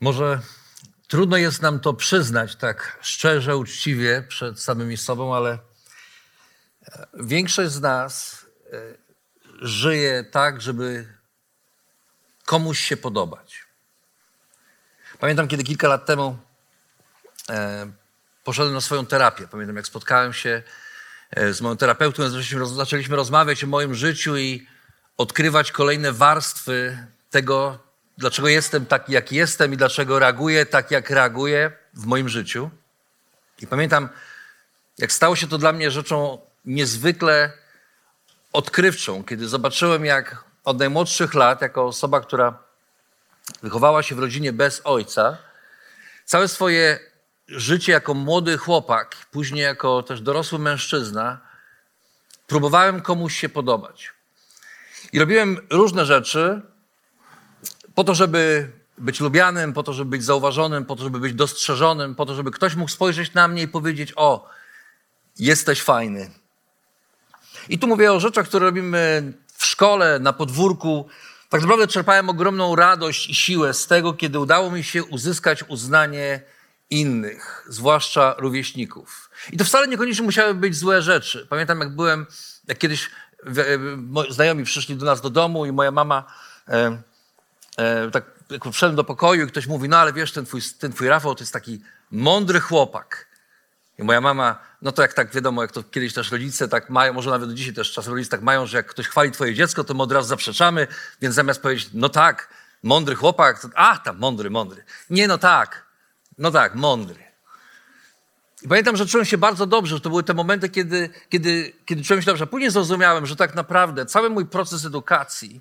Może trudno jest nam to przyznać tak szczerze, uczciwie przed samymi sobą, ale e, większość z nas e, żyje tak, żeby komuś się podobać. Pamiętam, kiedy kilka lat temu e, poszedłem na swoją terapię. Pamiętam, jak spotkałem się z moją terapeutą, zaczęliśmy rozmawiać o moim życiu i odkrywać kolejne warstwy tego, dlaczego jestem taki, jak jestem i dlaczego reaguję tak, jak reaguję w moim życiu. I pamiętam, jak stało się to dla mnie rzeczą niezwykle odkrywczą, kiedy zobaczyłem, jak od najmłodszych lat, jako osoba, która wychowała się w rodzinie bez ojca, całe swoje życie jako młody chłopak, później jako też dorosły mężczyzna, próbowałem komuś się podobać. I robiłem różne rzeczy, po to, żeby być lubianym, po to, żeby być zauważonym, po to, żeby być dostrzeżonym, po to, żeby ktoś mógł spojrzeć na mnie i powiedzieć: O, jesteś fajny. I tu mówię o rzeczach, które robimy w szkole, na podwórku. Tak naprawdę czerpałem ogromną radość i siłę z tego, kiedy udało mi się uzyskać uznanie innych, zwłaszcza rówieśników. I to wcale niekoniecznie musiały być złe rzeczy. Pamiętam, jak byłem, jak kiedyś znajomi przyszli do nas do domu i moja mama e, tak jak wszedłem do pokoju i ktoś mówi, no ale wiesz, ten twój, ten twój Rafał to jest taki mądry chłopak. I moja mama, no to jak tak wiadomo, jak to kiedyś też rodzice tak mają, może nawet do dzisiaj też czasem rodzice tak mają, że jak ktoś chwali twoje dziecko, to my od razu zaprzeczamy, więc zamiast powiedzieć, no tak, mądry chłopak, to, a tam, mądry, mądry. Nie, no tak, no tak, mądry. I pamiętam, że czułem się bardzo dobrze, że to były te momenty, kiedy, kiedy, kiedy czułem się dobrze. Później zrozumiałem, że tak naprawdę cały mój proces edukacji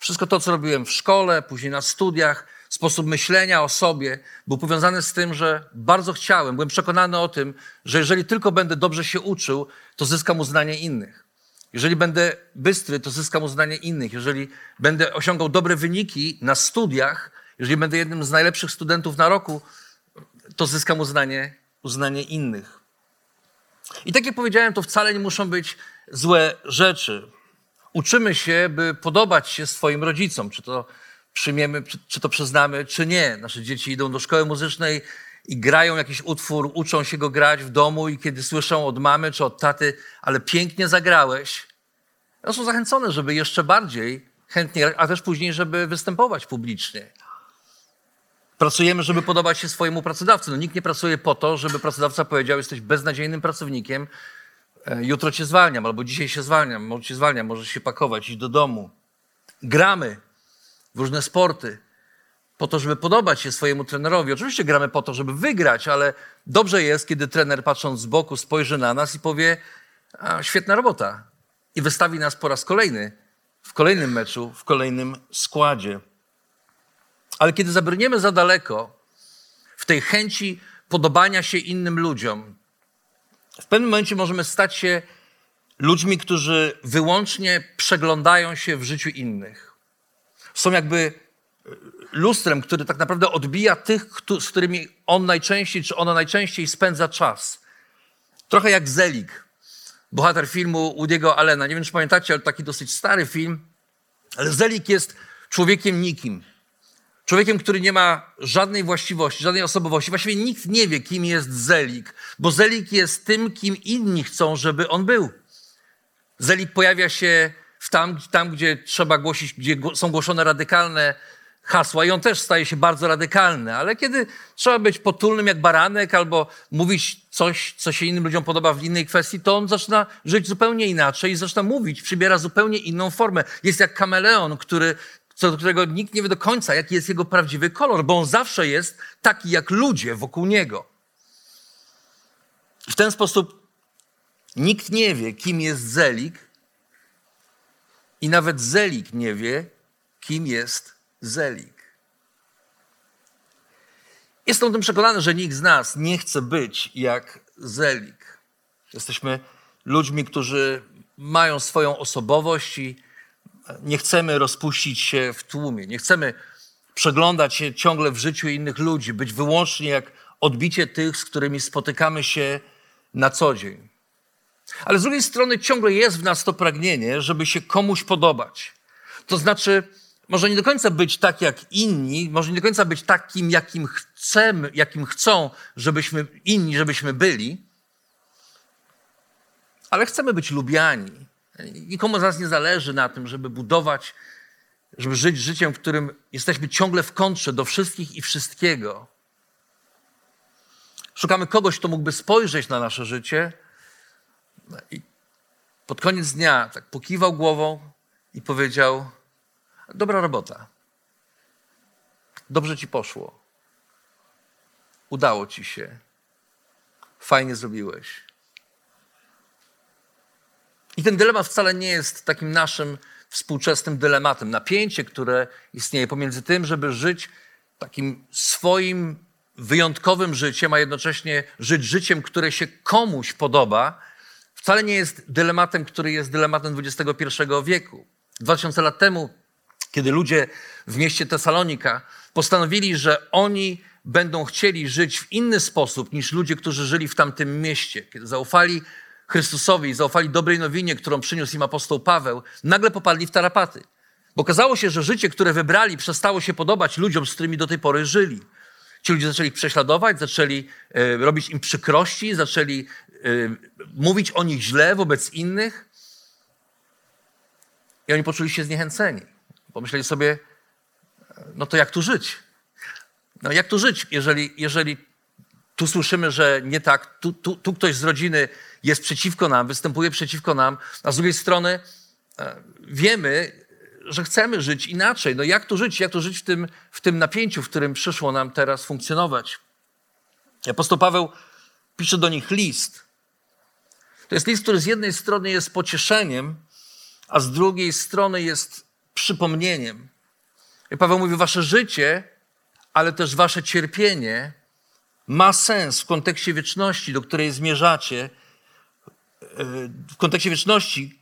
wszystko to, co robiłem w szkole, później na studiach, sposób myślenia o sobie był powiązany z tym, że bardzo chciałem, byłem przekonany o tym, że jeżeli tylko będę dobrze się uczył, to zyskam uznanie innych. Jeżeli będę bystry, to zyskam uznanie innych. Jeżeli będę osiągał dobre wyniki na studiach, jeżeli będę jednym z najlepszych studentów na roku, to zyskam uznanie, uznanie innych. I tak jak powiedziałem, to wcale nie muszą być złe rzeczy uczymy się, by podobać się swoim rodzicom, czy to przyjmiemy, czy, to przyznamy, czy nie. Nasze dzieci idą do szkoły muzycznej i grają jakiś utwór, uczą się go grać w domu i kiedy słyszą od mamy czy od taty, ale pięknie zagrałeś, one są zachęcone, żeby jeszcze bardziej chętnie, a też później, żeby występować publicznie. Pracujemy, żeby podobać się swojemu pracodawcy. No, nikt nie pracuje po to, żeby pracodawca powiedział, jesteś beznadziejnym pracownikiem, jutro cię zwalniam, albo dzisiaj się zwalniam, może cię zwalniam, możesz się pakować, iść do domu. Gramy w różne sporty po to, żeby podobać się swojemu trenerowi. Oczywiście gramy po to, żeby wygrać, ale dobrze jest, kiedy trener patrząc z boku spojrzy na nas i powie świetna robota i wystawi nas po raz kolejny w kolejnym meczu, w kolejnym składzie. Ale kiedy zabrniemy za daleko w tej chęci podobania się innym ludziom, w pewnym momencie możemy stać się ludźmi, którzy wyłącznie przeglądają się w życiu innych. Są jakby e, lustrem, który tak naprawdę odbija tych, z którymi on najczęściej, czy ona najczęściej spędza czas. Trochę jak Zelig, bohater filmu Woody'ego Allena. Nie wiem, czy pamiętacie, ale taki dosyć stary film. Ale Zelig jest człowiekiem nikim. Człowiekiem, który nie ma żadnej właściwości, żadnej osobowości. Właściwie nikt nie wie, kim jest Zelik, bo Zelik jest tym, kim inni chcą, żeby on był. Zelik pojawia się w tam, tam, gdzie trzeba głosić, gdzie są głoszone radykalne hasła i on też staje się bardzo radykalny, ale kiedy trzeba być potulnym jak baranek albo mówić coś, co się innym ludziom podoba w innej kwestii, to on zaczyna żyć zupełnie inaczej i zaczyna mówić, przybiera zupełnie inną formę. Jest jak kameleon, który co do którego nikt nie wie do końca, jaki jest jego prawdziwy kolor, bo on zawsze jest taki jak ludzie wokół niego. W ten sposób nikt nie wie, kim jest Zelik, I nawet Zelik nie wie, kim jest Zelik. Jestem o tym przekonany, że nikt z nas nie chce być jak Zelik. Jesteśmy ludźmi, którzy mają swoją osobowość i nie chcemy rozpuścić się w tłumie. Nie chcemy przeglądać się ciągle w życiu innych ludzi, być wyłącznie jak odbicie tych, z którymi spotykamy się na co dzień. Ale z drugiej strony ciągle jest w nas to pragnienie, żeby się komuś podobać. To znaczy, może nie do końca być tak jak inni, może nie do końca być takim, jakim chcemy, jakim chcą, żebyśmy inni, żebyśmy byli, ale chcemy być lubiani. Nikomu z nas nie zależy na tym, żeby budować, żeby żyć życiem, w którym jesteśmy ciągle w kontrze do wszystkich i wszystkiego. Szukamy kogoś, kto mógłby spojrzeć na nasze życie i pod koniec dnia tak pokiwał głową i powiedział: Dobra robota. Dobrze ci poszło. Udało ci się. Fajnie zrobiłeś. I ten dylemat wcale nie jest takim naszym współczesnym dylematem. Napięcie, które istnieje pomiędzy tym, żeby żyć takim swoim wyjątkowym życiem, a jednocześnie żyć życiem, które się komuś podoba, wcale nie jest dylematem, który jest dylematem XXI wieku. 2000 lat temu, kiedy ludzie w mieście Tesalonika postanowili, że oni będą chcieli żyć w inny sposób niż ludzie, którzy żyli w tamtym mieście, kiedy zaufali Chrystusowi, zaufali dobrej nowinie, którą przyniósł im apostoł Paweł, nagle popadli w tarapaty. Bo okazało się, że życie, które wybrali, przestało się podobać ludziom, z którymi do tej pory żyli. Ci ludzie zaczęli ich prześladować, zaczęli e, robić im przykrości, zaczęli e, mówić o nich źle wobec innych. I oni poczuli się zniechęceni. Pomyśleli sobie, no to jak tu żyć? No jak tu żyć, jeżeli, jeżeli tu słyszymy, że nie tak, tu, tu, tu ktoś z rodziny jest przeciwko nam, występuje przeciwko nam, a z drugiej strony e, wiemy, że chcemy żyć inaczej. No jak tu żyć? Jak tu żyć w tym, w tym napięciu, w którym przyszło nam teraz funkcjonować? Apostoł Paweł pisze do nich list. To jest list, który z jednej strony jest pocieszeniem, a z drugiej strony jest przypomnieniem. I Paweł mówi, wasze życie, ale też wasze cierpienie ma sens w kontekście wieczności, do której zmierzacie, w kontekście wieczności,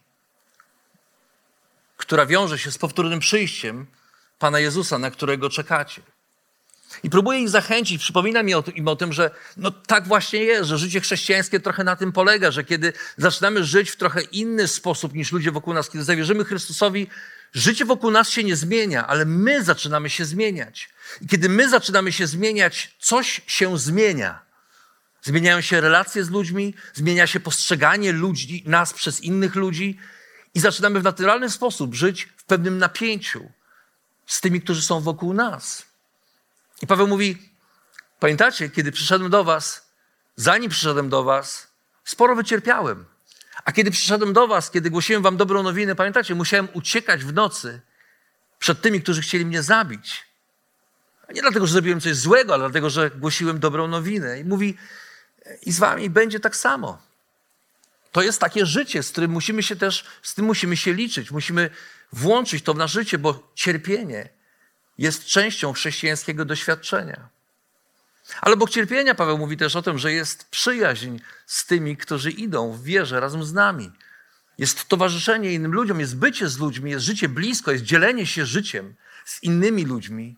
która wiąże się z powtórnym przyjściem Pana Jezusa, na którego czekacie. I próbuję ich zachęcić, przypominam im o tym, że no tak właśnie jest, że życie chrześcijańskie trochę na tym polega, że kiedy zaczynamy żyć w trochę inny sposób niż ludzie wokół nas, kiedy zawierzymy Chrystusowi, życie wokół nas się nie zmienia, ale my zaczynamy się zmieniać. I kiedy my zaczynamy się zmieniać, coś się zmienia. Zmieniają się relacje z ludźmi, zmienia się postrzeganie ludzi, nas przez innych ludzi i zaczynamy w naturalny sposób żyć w pewnym napięciu z tymi, którzy są wokół nas. I Paweł mówi: Pamiętacie, kiedy przyszedłem do Was, zanim przyszedłem do Was, sporo wycierpiałem. A kiedy przyszedłem do Was, kiedy głosiłem Wam dobrą nowinę, pamiętacie, musiałem uciekać w nocy przed tymi, którzy chcieli mnie zabić. Nie dlatego, że zrobiłem coś złego, ale dlatego, że głosiłem dobrą nowinę. I mówi: i z wami będzie tak samo. To jest takie życie, z którym musimy się też, z tym musimy się liczyć. Musimy włączyć to w nasze życie, bo cierpienie jest częścią chrześcijańskiego doświadczenia. Ale obok cierpienia Paweł mówi też o tym, że jest przyjaźń z tymi, którzy idą w wierze razem z nami. Jest towarzyszenie innym ludziom, jest bycie z ludźmi, jest życie blisko, jest dzielenie się życiem z innymi ludźmi.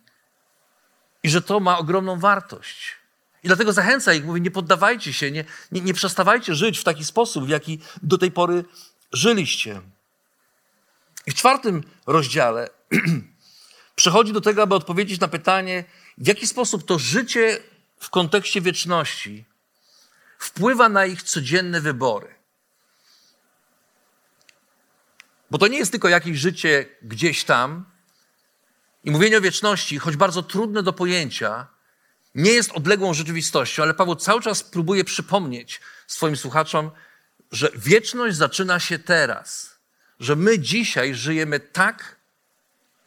I że to ma ogromną wartość. I dlatego zachęca ich, mówi, nie poddawajcie się, nie, nie, nie przestawajcie żyć w taki sposób, w jaki do tej pory żyliście. I w czwartym rozdziale przechodzi do tego, aby odpowiedzieć na pytanie, w jaki sposób to życie w kontekście wieczności wpływa na ich codzienne wybory. Bo to nie jest tylko jakieś życie gdzieś tam. I mówienie o wieczności, choć bardzo trudne do pojęcia, nie jest odległą rzeczywistością, ale Paweł cały czas próbuje przypomnieć swoim słuchaczom, że wieczność zaczyna się teraz. Że my dzisiaj żyjemy tak,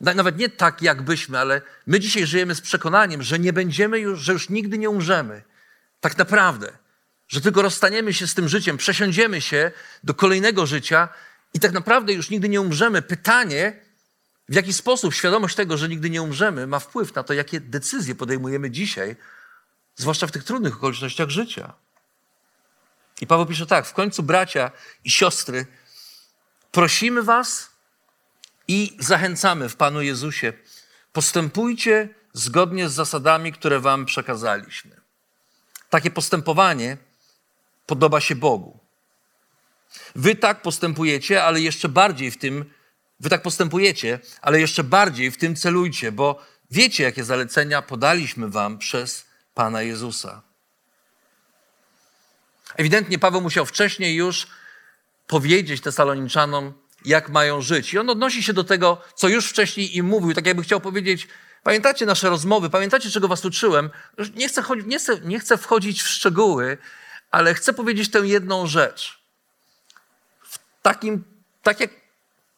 nawet nie tak, jakbyśmy, ale my dzisiaj żyjemy z przekonaniem, że nie będziemy już, że już nigdy nie umrzemy. Tak naprawdę. Że tylko rozstaniemy się z tym życiem, przesiądziemy się do kolejnego życia I tak naprawdę już nigdy nie umrzemy. Pytanie, w jaki sposób świadomość tego, że nigdy nie umrzemy, ma wpływ na to, jakie decyzje podejmujemy dzisiaj, zwłaszcza w tych trudnych okolicznościach życia. I Paweł pisze tak: w końcu, bracia i siostry, prosimy Was i zachęcamy w Panu Jezusie, postępujcie zgodnie z zasadami, które Wam przekazaliśmy. Takie postępowanie podoba się Bogu. Wy tak postępujecie, ale jeszcze bardziej w tym, wy tak postępujecie, ale jeszcze bardziej w tym celujcie, bo wiecie, jakie zalecenia podaliśmy Wam przez Pana Jezusa. Ewidentnie Paweł musiał wcześniej już powiedzieć Tesaloniczanom, jak mają żyć. I on odnosi się do tego, co już wcześniej im mówił, tak jakby chciał powiedzieć, pamiętacie nasze rozmowy, pamiętacie, czego was uczyłem? Nie chcę, nie chcę, nie chcę wchodzić w szczegóły, ale chcę powiedzieć tę jedną rzecz. W takim, tak jak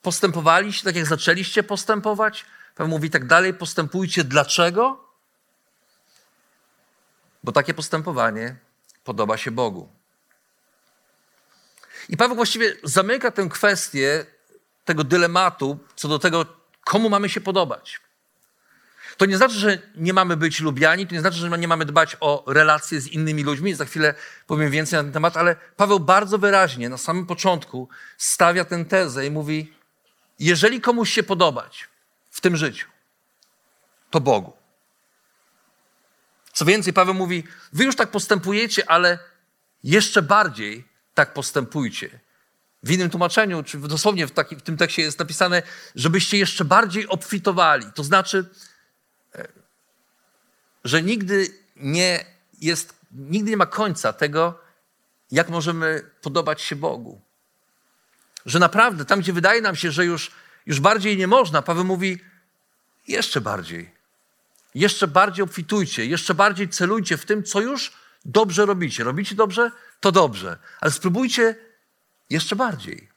postępowaliście, tak jak zaczęliście postępować, Paweł mówi tak dalej, postępujcie. Dlaczego? Bo takie postępowanie podoba się Bogu. I Paweł właściwie zamyka tę kwestię tego dylematu co do tego, komu mamy się podobać. To nie znaczy, że nie mamy być lubiani, to nie znaczy, że nie mamy dbać o relacje z innymi ludźmi. Za chwilę powiem więcej na ten temat, ale Paweł bardzo wyraźnie na samym początku stawia tę tezę i mówi: Jeżeli komuś się podobać w tym życiu, to Bogu. Co więcej, Paweł mówi: Wy już tak postępujecie, ale jeszcze bardziej tak postępujcie. W innym tłumaczeniu, czy dosłownie w, taki, w tym tekście jest napisane, żebyście jeszcze bardziej obfitowali. To znaczy, e, że nigdy nie jest, nigdy nie ma końca tego, jak możemy podobać się Bogu. Że naprawdę tam, gdzie wydaje nam się, że już, już bardziej nie można, Paweł mówi jeszcze bardziej. Jeszcze bardziej obfitujcie, jeszcze bardziej celujcie w tym, co już dobrze robicie. Robicie dobrze? To dobrze. Ale spróbujcie jeszcze bardziej.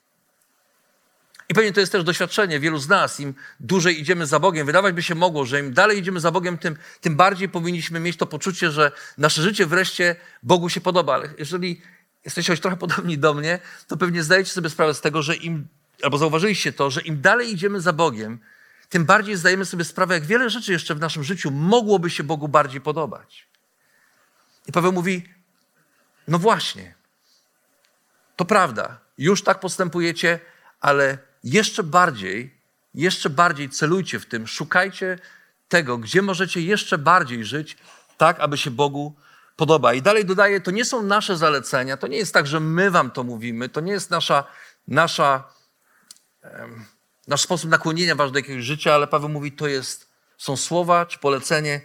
I pewnie to jest też doświadczenie wielu z nas. Im dłużej idziemy za Bogiem, wydawać by się mogło, że im dalej idziemy za Bogiem, tym, tym bardziej powinniśmy mieć to poczucie, że nasze życie wreszcie Bogu się podoba. Ale jeżeli jesteście choć trochę podobni do mnie, to pewnie zdajecie sobie sprawę z tego, że im, albo zauważyliście to, że im dalej idziemy za Bogiem, tym bardziej zdajemy sobie sprawę, jak wiele rzeczy jeszcze w naszym życiu mogłoby się Bogu bardziej podobać. I Paweł mówi: No właśnie, to prawda, już tak postępujecie, ale jeszcze bardziej, jeszcze bardziej celujcie w tym, szukajcie tego, gdzie możecie jeszcze bardziej żyć, tak aby się Bogu podoba. I dalej dodaje, to nie są nasze zalecenia, to nie jest tak, że my wam to mówimy, to nie jest nasza, nasza, nasz sposób nakłonienia was do jakiegoś życia, ale Paweł mówi, to jest, są słowa czy polecenie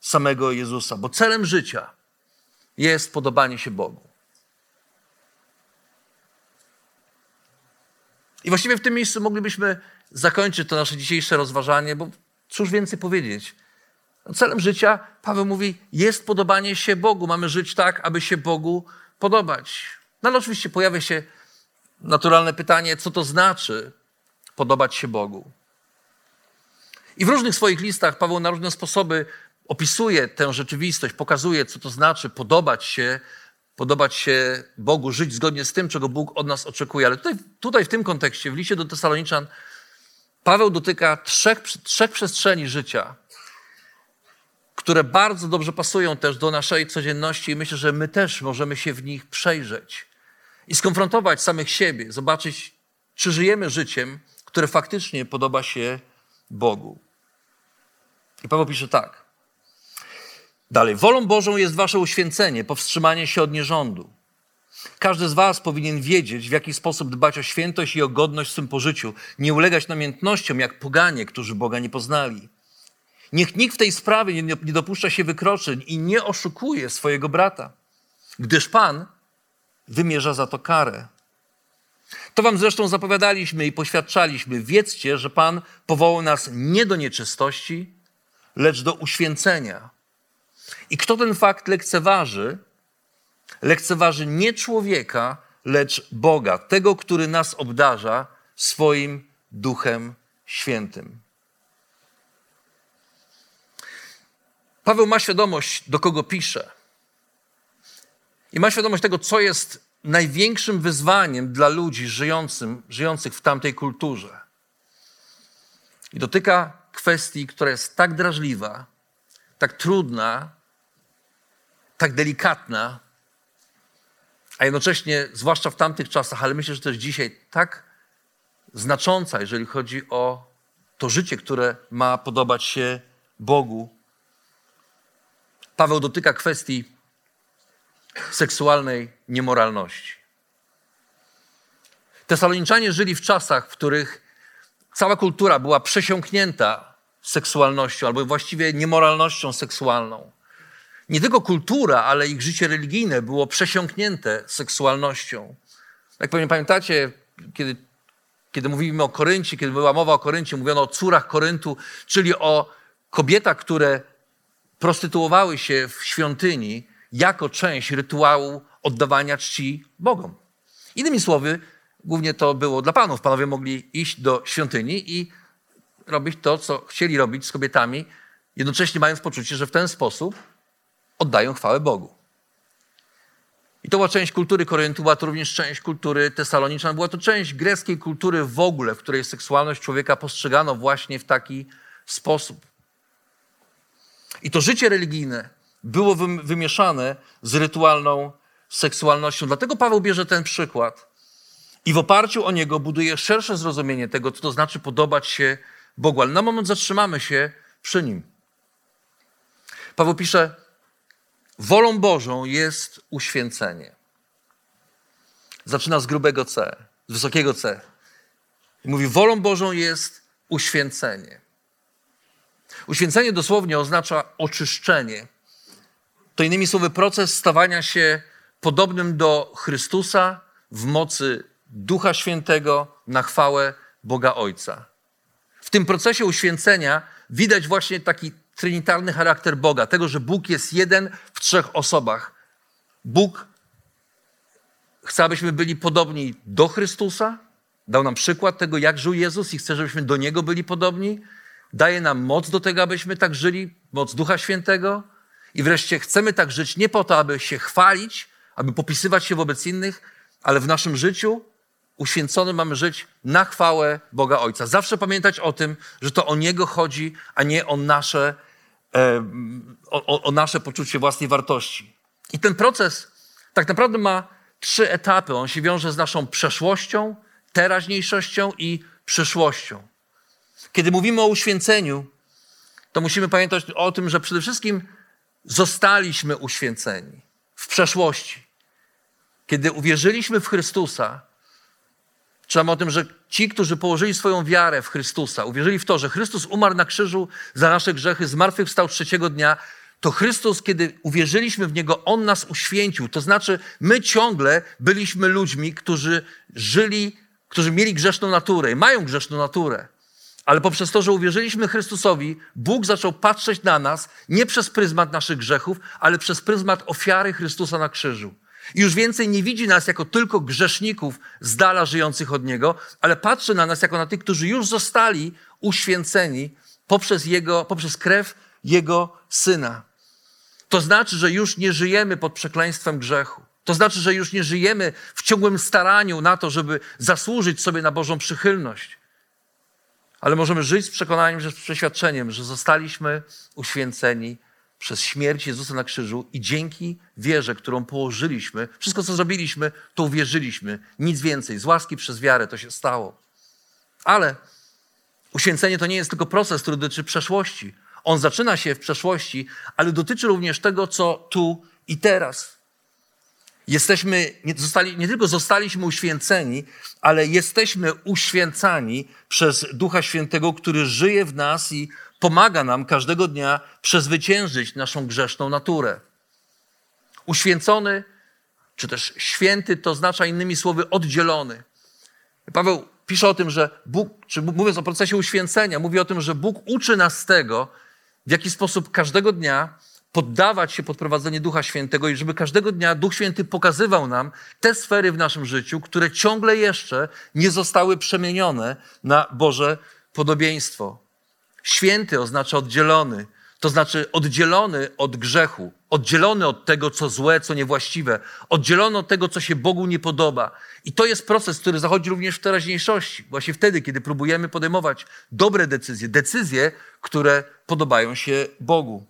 samego Jezusa, bo celem życia jest podobanie się Bogu. I właściwie w tym miejscu moglibyśmy zakończyć to nasze dzisiejsze rozważanie, bo cóż więcej powiedzieć. Celem życia, Paweł mówi, jest podobanie się Bogu. Mamy żyć tak, aby się Bogu podobać. No ale oczywiście pojawia się naturalne pytanie, co to znaczy podobać się Bogu. I w różnych swoich listach Paweł na różne sposoby opisuje tę rzeczywistość, pokazuje, co to znaczy podobać się podobać się Bogu, żyć zgodnie z tym, czego Bóg od nas oczekuje. Ale tutaj, tutaj w tym kontekście, w liście do Tesaloniczan, Paweł dotyka trzech, trzech przestrzeni życia, które bardzo dobrze pasują też do naszej codzienności i myślę, że my też możemy się w nich przejrzeć i skonfrontować samych siebie, zobaczyć, czy żyjemy życiem, które faktycznie podoba się Bogu. I Paweł pisze tak. Dalej, wolą Bożą jest wasze uświęcenie, powstrzymanie się od nierządu. Każdy z was powinien wiedzieć, w jaki sposób dbać o świętość i o godność w swym pożyciu, nie ulegać namiętnościom jak poganie, którzy Boga nie poznali. Niech nikt w tej sprawie nie, nie dopuszcza się wykroczeń i nie oszukuje swojego brata, gdyż Pan wymierza za to karę. To wam zresztą zapowiadaliśmy i poświadczaliśmy. Wiedzcie, że Pan powołał nas nie do nieczystości, lecz do uświęcenia. I kto ten fakt lekceważy, lekceważy nie człowieka, lecz Boga, tego, który nas obdarza swoim Duchem Świętym. Paweł ma świadomość, do kogo pisze. I ma świadomość tego, co jest największym wyzwaniem dla ludzi żyjącym, żyjących w tamtej kulturze. I dotyka kwestii, która jest tak drażliwa, tak trudna, tak delikatna, a jednocześnie, zwłaszcza w tamtych czasach, ale myślę, że też dzisiaj, tak znacząca, jeżeli chodzi o to życie, które ma podobać się Bogu. Paweł dotyka kwestii seksualnej niemoralności. Tesaloniczanie żyli w czasach, w których cała kultura była przesiąknięta seksualnością, albo właściwie niemoralnością seksualną. Nie tylko kultura, ale ich życie religijne było przesiąknięte seksualnością. Jak pewnie pamiętacie, kiedy, kiedy mówimy o Koryncie, kiedy była mowa o Koryncie, mówiono o córach Koryntu, czyli o kobietach, które prostytuowały się w świątyni jako część rytuału oddawania czci Bogom. Innymi słowy, głównie to było dla panów. Panowie mogli iść do świątyni i robić to, co chcieli robić z kobietami, jednocześnie mając poczucie, że w ten sposób oddają chwałę Bogu. I to była część kultury Koryntu, była to również część kultury tesalonicznej, była to część greckiej kultury w ogóle, w której seksualność człowieka postrzegano właśnie w taki sposób. I to życie religijne było wymieszane z rytualną seksualnością. Dlatego Paweł bierze ten przykład i w oparciu o niego buduje szersze zrozumienie tego, co to znaczy podobać się Bogu. Ale na moment zatrzymamy się przy nim. Paweł pisze, wolą Bożą jest uświęcenie. Zaczyna z grubego C, z wysokiego C. I mówi, wolą Bożą jest uświęcenie. Uświęcenie dosłownie oznacza oczyszczenie. To innymi słowy proces stawania się podobnym do Chrystusa w mocy Ducha Świętego na chwałę Boga Ojca. W tym procesie uświęcenia widać właśnie taki trinitarny charakter Boga, tego, że Bóg jest jeden w trzech osobach. Bóg chce, abyśmy byli podobni do Chrystusa, dał nam przykład tego, jak żył Jezus i chce, żebyśmy do Niego byli podobni. Daje nam moc do tego, abyśmy tak żyli, moc Ducha Świętego. I wreszcie chcemy tak żyć nie po to, aby się chwalić, aby popisywać się wobec innych, ale w naszym życiu uświęcony mamy żyć na chwałę Boga Ojca. Zawsze pamiętać o tym, że to o Niego chodzi, a nie o nasze, o, o nasze poczucie własnej wartości. I ten proces tak naprawdę ma trzy etapy. On się wiąże z naszą przeszłością, teraźniejszością i przyszłością. Kiedy mówimy o uświęceniu, to musimy pamiętać o tym, że przede wszystkim zostaliśmy uświęceni w przeszłości. Kiedy uwierzyliśmy w Chrystusa, czytamy o tym, że ci, którzy położyli swoją wiarę w Chrystusa, uwierzyli w to, że Chrystus umarł na krzyżu za nasze grzechy, zmartwychwstał trzeciego dnia, to Chrystus, kiedy uwierzyliśmy w Niego, On nas uświęcił. To znaczy, my ciągle byliśmy ludźmi, którzy żyli, którzy mieli grzeszną naturę i mają grzeszną naturę. Ale poprzez to, że uwierzyliśmy Chrystusowi, Bóg zaczął patrzeć na nas nie przez pryzmat naszych grzechów, ale przez pryzmat ofiary Chrystusa na krzyżu. I już więcej nie widzi nas jako tylko grzeszników z dala żyjących od Niego, ale patrzy na nas jako na tych, którzy już zostali uświęceni poprzez, jego, poprzez krew Jego Syna. To znaczy, że już nie żyjemy pod przekleństwem grzechu. To znaczy, że już nie żyjemy w ciągłym staraniu na to, żeby zasłużyć sobie na Bożą przychylność. Ale możemy żyć z przekonaniem, że z przeświadczeniem, że zostaliśmy uświęceni przez śmierć Jezusa na krzyżu i dzięki wierze, którą położyliśmy, wszystko co zrobiliśmy, to uwierzyliśmy. Nic więcej. Z łaski przez wiarę to się stało. Ale uświęcenie to nie jest tylko proces, który dotyczy przeszłości. On zaczyna się w przeszłości, ale dotyczy również tego, co tu i teraz. Jesteśmy, nie, zostali, nie tylko zostaliśmy uświęceni, ale jesteśmy uświęcani przez Ducha Świętego, który żyje w nas i pomaga nam każdego dnia przezwyciężyć naszą grzeszną naturę. Uświęcony, czy też święty, to oznacza innymi słowy oddzielony. Paweł pisze o tym, że Bóg, czy mówiąc o procesie uświęcenia, mówi o tym, że Bóg uczy nas tego, w jaki sposób każdego dnia poddawać się pod prowadzenie Ducha Świętego i żeby każdego dnia Duch Święty pokazywał nam te sfery w naszym życiu, które ciągle jeszcze nie zostały przemienione na Boże podobieństwo. Święty oznacza oddzielony, to znaczy oddzielony od grzechu. oddzielony od tego, co złe, co niewłaściwe, oddzielony od tego, co się Bogu nie podoba. I to jest proces, który zachodzi również w teraźniejszości. Właśnie wtedy, kiedy próbujemy podejmować dobre decyzje, decyzje, które podobają się Bogu.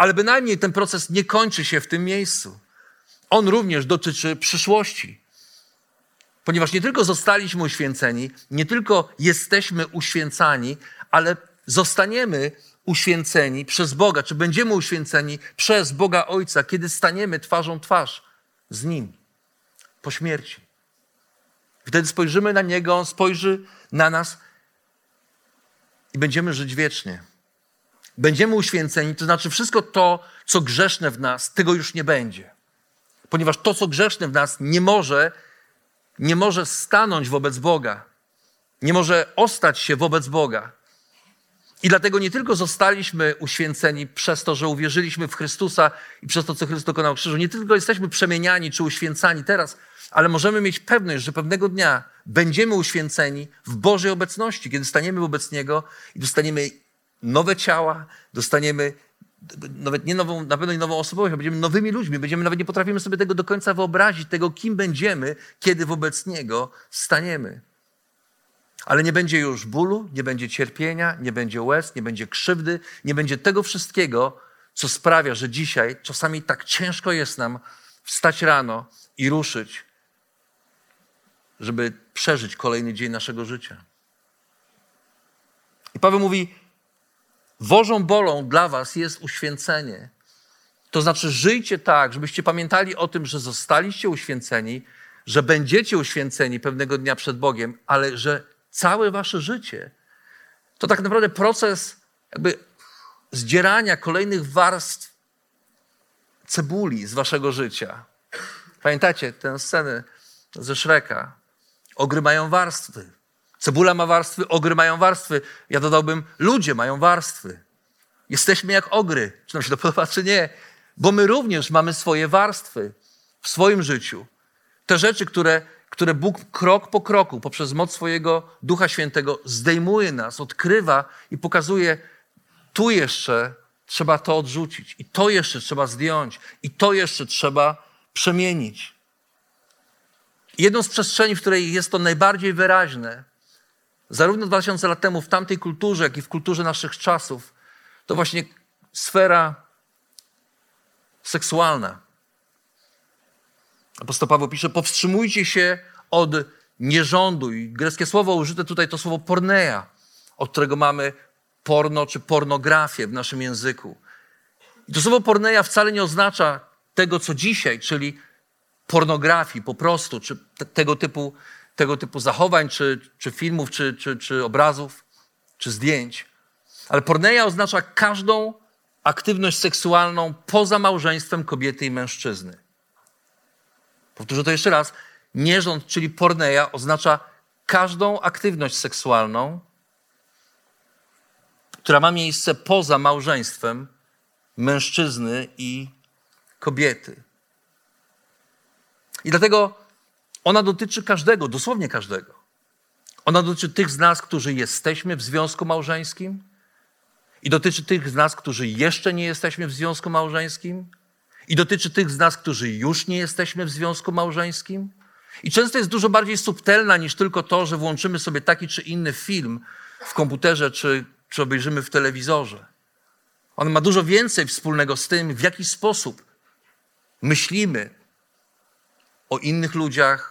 Ale bynajmniej ten proces nie kończy się w tym miejscu. On również dotyczy przyszłości. Ponieważ nie tylko zostaliśmy uświęceni, nie tylko jesteśmy uświęcani, ale zostaniemy uświęceni przez Boga, czy będziemy uświęceni przez Boga Ojca, kiedy staniemy twarzą twarz z Nim po śmierci. Wtedy spojrzymy na Niego, On spojrzy na nas i będziemy żyć wiecznie. Będziemy uświęceni, to znaczy wszystko to, co grzeszne w nas, tego już nie będzie. Ponieważ to, co grzeszne w nas, nie może, nie może stanąć wobec Boga. Nie może ostać się wobec Boga. I dlatego nie tylko zostaliśmy uświęceni przez to, że uwierzyliśmy w Chrystusa i przez to, co Chrystus dokonał krzyżu, nie tylko jesteśmy przemieniani czy uświęcani teraz, ale możemy mieć pewność, że pewnego dnia będziemy uświęceni w Bożej obecności, kiedy staniemy wobec Niego i dostaniemy nowe ciała, dostaniemy nawet nie nową, na pewno nie nową osobowość, będziemy nowymi ludźmi. Będziemy nawet nie potrafimy sobie tego do końca wyobrazić, tego, kim będziemy, kiedy wobec Niego staniemy. Ale nie będzie już bólu, nie będzie cierpienia, nie będzie łez, nie będzie krzywdy, nie będzie tego wszystkiego, co sprawia, że dzisiaj czasami tak ciężko jest nam wstać rano i ruszyć, żeby przeżyć kolejny dzień naszego życia. I Paweł mówi: Wożą bolą dla was jest uświęcenie. To znaczy, żyjcie tak, żebyście pamiętali o tym, że zostaliście uświęceni, że będziecie uświęceni pewnego dnia przed Bogiem, ale że całe wasze życie to tak naprawdę proces jakby zdzierania kolejnych warstw cebuli z waszego życia. Pamiętacie tę scenę ze Szreka? Ogry mają warstwy. Cebula ma warstwy, ogry mają warstwy. Ja dodałbym, ludzie mają warstwy. Jesteśmy jak ogry. Czy nam się to podoba, czy nie? Bo my również mamy swoje warstwy w swoim życiu. Te rzeczy, które które Bóg krok po kroku, poprzez moc swojego Ducha Świętego, zdejmuje nas, odkrywa i pokazuje, tu jeszcze trzeba to odrzucić, i to jeszcze trzeba zdjąć, i to jeszcze trzeba przemienić. Jedną z przestrzeni, w której jest to najbardziej wyraźne, zarówno 2000 lat temu w tamtej kulturze, jak i w kulturze naszych czasów, to właśnie sfera seksualna. Apostoł Paweł pisze, powstrzymujcie się od nierządu. I greckie słowo użyte tutaj to słowo porneia, od którego mamy porno czy pornografię w naszym języku. I to słowo porneia wcale nie oznacza tego, co dzisiaj, czyli pornografii po prostu, czy te, tego, typu, tego typu zachowań, czy, czy filmów, czy, czy, czy obrazów, czy zdjęć. Ale porneia oznacza każdą aktywność seksualną poza małżeństwem kobiety i mężczyzny. Powtórzę to jeszcze raz. Nierząd, czyli porneia, oznacza każdą aktywność seksualną, która ma miejsce poza małżeństwem mężczyzny i kobiety. I dlatego ona dotyczy każdego, dosłownie każdego. Ona dotyczy tych z nas, którzy jesteśmy w związku małżeńskim, i dotyczy tych z nas, którzy jeszcze nie jesteśmy w związku małżeńskim, i dotyczy tych z nas, którzy już nie jesteśmy w związku małżeńskim. I często jest dużo bardziej subtelna niż tylko to, że włączymy sobie taki czy inny film w komputerze czy, czy obejrzymy w telewizorze. On ma dużo więcej wspólnego z tym, w jaki sposób myślimy o innych ludziach,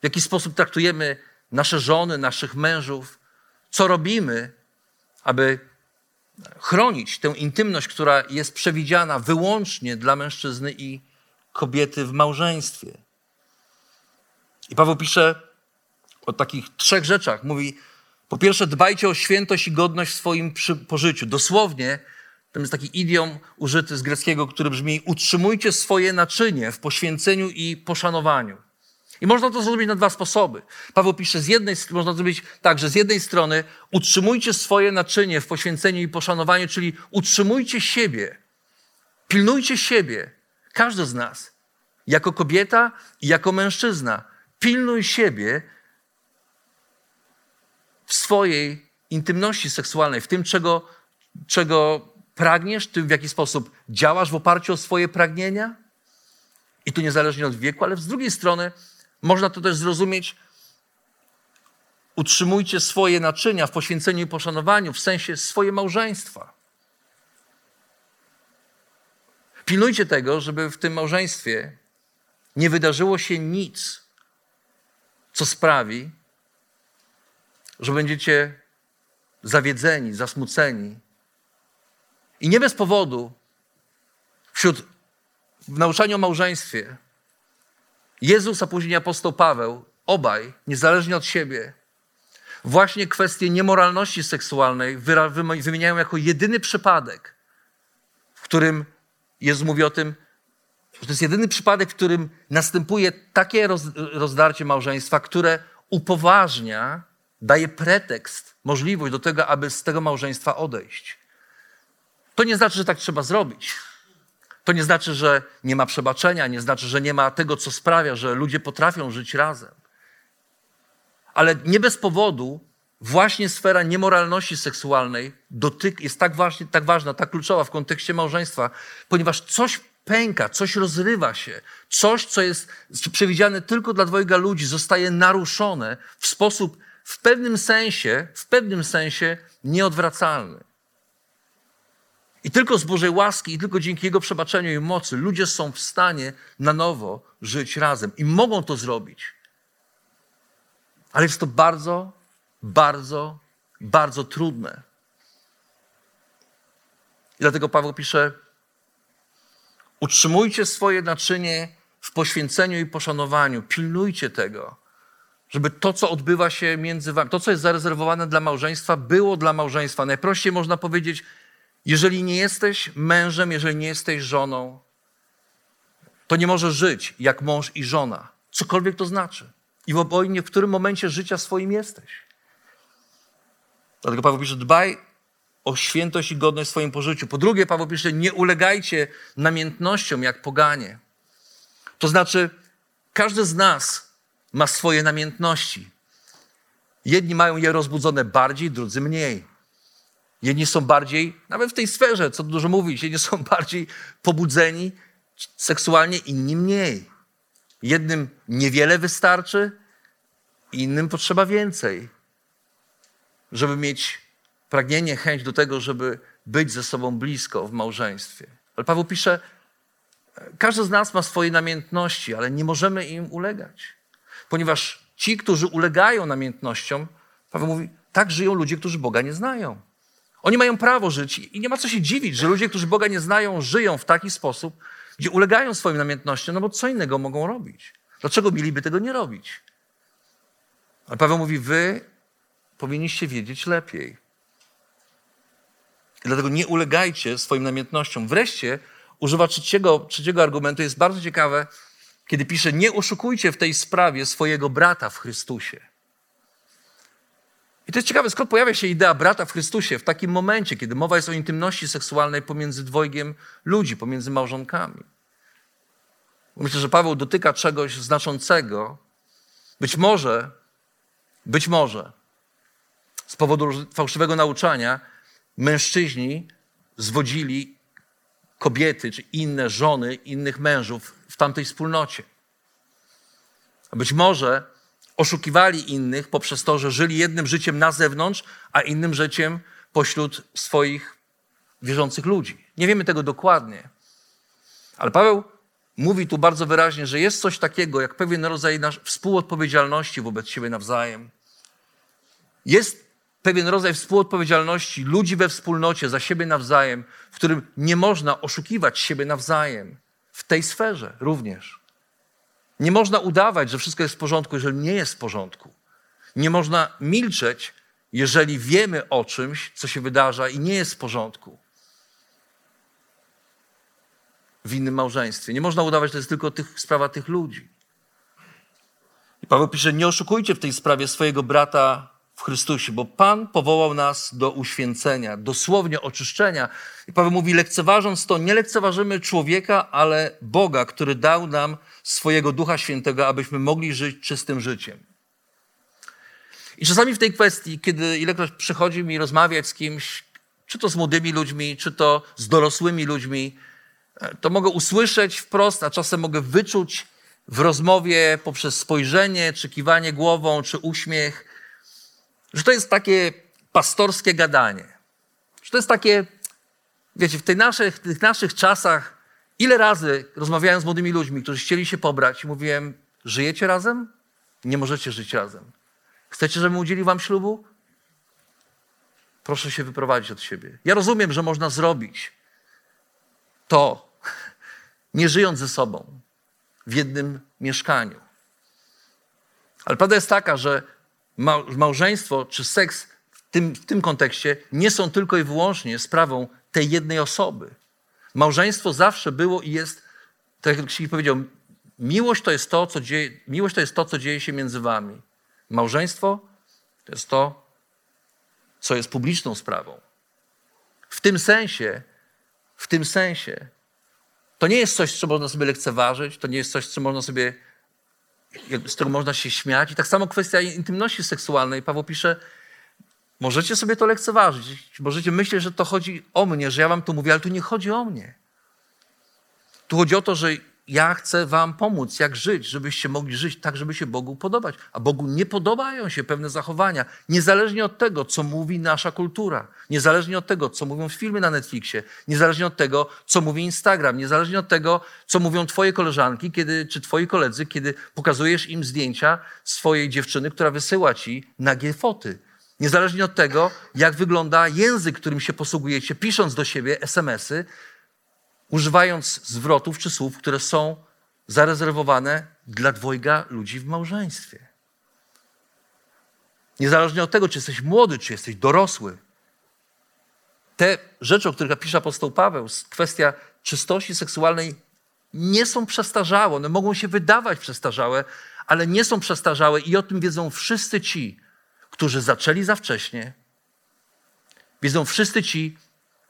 w jaki sposób traktujemy nasze żony, naszych mężów, co robimy, aby chronić tę intymność, która jest przewidziana wyłącznie dla mężczyzny i kobiety w małżeństwie. I Paweł pisze o takich trzech rzeczach. Mówi, po pierwsze, dbajcie o świętość i godność w swoim pożyciu. Dosłownie, to jest taki idiom użyty z greckiego, który brzmi: utrzymujcie swoje naczynie w poświęceniu i poszanowaniu. I można to zrobić na dwa sposoby. Paweł pisze, z jednej można zrobić tak, że z jednej strony utrzymujcie swoje naczynie w poświęceniu i poszanowaniu, czyli utrzymujcie siebie, pilnujcie siebie, każdy z nas, jako kobieta i jako mężczyzna. Pilnuj siebie w swojej intymności seksualnej, w tym, czego, czego pragniesz, tym w jaki sposób działasz w oparciu o swoje pragnienia. I to niezależnie od wieku, ale z drugiej strony można to też zrozumieć. Utrzymujcie swoje naczynia w poświęceniu i poszanowaniu, w sensie swoje małżeństwa. Pilnujcie tego, żeby w tym małżeństwie nie wydarzyło się nic, co sprawi, że będziecie zawiedzeni, zasmuceni. I nie bez powodu wśród w nauczaniu o małżeństwie Jezus, a później apostoł Paweł, obaj, niezależnie od siebie, właśnie kwestię niemoralności seksualnej wymieniają jako jedyny przypadek, w którym Jezus mówi o tym, że to jest jedyny przypadek, w którym następuje takie roz, rozdarcie małżeństwa, które upoważnia, daje pretekst, możliwość do tego, aby z tego małżeństwa odejść. To nie znaczy, że tak trzeba zrobić. To nie znaczy, że nie ma przebaczenia, nie znaczy, że nie ma tego, co sprawia, że ludzie potrafią żyć razem. Ale nie bez powodu właśnie sfera niemoralności seksualnej dotyk, jest tak, właśnie, tak ważna, tak kluczowa w kontekście małżeństwa, ponieważ coś pęka, coś rozrywa się, coś, co jest przewidziane tylko dla dwojga ludzi, zostaje naruszone w sposób w pewnym sensie, w pewnym sensie nieodwracalny. I tylko z Bożej łaski i tylko dzięki Jego przebaczeniu i mocy ludzie są w stanie na nowo żyć razem i mogą to zrobić. Ale jest to bardzo, bardzo, bardzo trudne. I dlatego Paweł pisze: Utrzymujcie swoje naczynie w poświęceniu i poszanowaniu, pilnujcie tego, żeby to, co odbywa się między wami, to, co jest zarezerwowane dla małżeństwa, było dla małżeństwa. Najprościej można powiedzieć, jeżeli nie jesteś mężem, jeżeli nie jesteś żoną, to nie możesz żyć jak mąż i żona. Cokolwiek to znaczy. I w obojnie, w którym momencie życia swoim jesteś. Dlatego Paweł pisze, dbaj o świętość i godność w swoim pożyciu. Po drugie, Paweł pisze, nie ulegajcie namiętnościom jak poganie. To znaczy, każdy z nas ma swoje namiętności. Jedni mają je rozbudzone bardziej, drudzy mniej. Jedni są bardziej, nawet w tej sferze, co dużo mówić, jedni są bardziej pobudzeni seksualnie, inni mniej. Jednym niewiele wystarczy, innym potrzeba więcej, żeby mieć pragnienie, chęć do tego, żeby być ze sobą blisko w małżeństwie. Ale Paweł pisze, każdy z nas ma swoje namiętności, ale nie możemy im ulegać. Ponieważ ci, którzy ulegają namiętnościom, Paweł mówi, tak żyją ludzie, którzy Boga nie znają. Oni mają prawo żyć i nie ma co się dziwić, że ludzie, którzy Boga nie znają, żyją w taki sposób, gdzie ulegają swoim namiętnościom, no bo co innego mogą robić? Dlaczego mieliby tego nie robić? Ale Paweł mówi, wy powinniście wiedzieć lepiej. I dlatego nie ulegajcie swoim namiętnościom. Wreszcie używa trzeciego, trzeciego argumentu. Jest bardzo ciekawe, kiedy pisze, nie oszukujcie w tej sprawie swojego brata w Chrystusie. I to jest ciekawe, skąd pojawia się idea brata w Chrystusie w takim momencie, kiedy mowa jest o intymności seksualnej pomiędzy dwojgiem ludzi, pomiędzy małżonkami. Myślę, że Paweł dotyka czegoś znaczącego. Być może, być może z powodu fałszywego nauczania mężczyźni zwodzili kobiety czy inne żony innych mężów w tamtej wspólnocie. Być może oszukiwali innych poprzez to, że żyli jednym życiem na zewnątrz, a innym życiem pośród swoich wierzących ludzi. Nie wiemy tego dokładnie. Ale Paweł mówi tu bardzo wyraźnie, że jest coś takiego jak pewien rodzaj współodpowiedzialności wobec siebie nawzajem. Jest pewien rodzaj współodpowiedzialności ludzi we wspólnocie za siebie nawzajem, w którym nie można oszukiwać siebie nawzajem. W tej sferze również. Nie można udawać, że wszystko jest w porządku, jeżeli nie jest w porządku. Nie można milczeć, jeżeli wiemy o czymś, co się wydarza i nie jest w porządku. W innym małżeństwie. Nie można udawać, że to jest tylko tych, sprawa tych ludzi. I Paweł pisze: Nie oszukujcie w tej sprawie swojego brata w Chrystusie, bo Pan powołał nas do uświęcenia, dosłownie oczyszczenia. I Paweł mówi, lekceważąc to, nie lekceważymy człowieka, ale Boga, który dał nam swojego Ducha Świętego, abyśmy mogli żyć czystym życiem. I czasami w tej kwestii, kiedy ilekroć przychodzi mi rozmawiać z kimś, czy to z młodymi ludźmi, czy to z dorosłymi ludźmi, e, to mogę usłyszeć wprost, a czasem mogę wyczuć w rozmowie poprzez spojrzenie, czy kiwanie głową, czy uśmiech, że to jest takie pastorskie gadanie. Że to jest takie, wiecie, w, tej naszych, tych naszych czasach, ile razy rozmawiałem z młodymi ludźmi, którzy chcieli się pobrać, mówiłem, żyjecie razem? Nie możecie żyć razem. Chcecie, żebym udzielił wam ślubu? Proszę się wyprowadzić od siebie. Ja rozumiem, że można zrobić to, nie żyjąc ze sobą w jednym mieszkaniu. Ale prawda jest taka, że małżeństwo czy seks w tym, w tym kontekście nie są tylko i wyłącznie sprawą tej jednej osoby. Małżeństwo zawsze było i jest, tak jak Księgi powiedział, miłość to jest to, co dzieje, miłość to jest to, co dzieje się między wami. Małżeństwo to jest to, co jest publiczną sprawą. W tym sensie, w tym sensie, to nie jest coś, co można sobie lekceważyć, to nie jest coś, co można sobie, z czego można się śmiać. I tak samo kwestia intymności seksualnej. Paweł pisze, możecie sobie to lekceważyć, możecie myśleć, że to chodzi o mnie, że ja wam to mówię, ale tu nie chodzi o mnie. Tu chodzi o to, że ja chcę wam pomóc, jak żyć, żebyście mogli żyć tak, żeby się Bogu podobać. A Bogu nie podobają się pewne zachowania, niezależnie od tego, co mówi nasza kultura, niezależnie od tego, co mówią filmy na Netflixie, niezależnie od tego, co mówi Instagram, niezależnie od tego, co mówią twoje koleżanki, kiedy, czy twoi koledzy, kiedy pokazujesz im zdjęcia swojej dziewczyny, która wysyła ci nagie foty. Niezależnie od tego, jak wygląda język, którym się posługujecie, pisząc do siebie SMS-y, używając zwrotów czy słów, które są zarezerwowane dla dwojga ludzi w małżeństwie. Niezależnie od tego, czy jesteś młody, czy jesteś dorosły. Te rzeczy, o których pisze apostoł Paweł, kwestia czystości seksualnej, nie są przestarzałe. One mogą się wydawać przestarzałe, ale nie są przestarzałe i o tym wiedzą wszyscy ci, którzy zaczęli za wcześnie. Wiedzą wszyscy ci,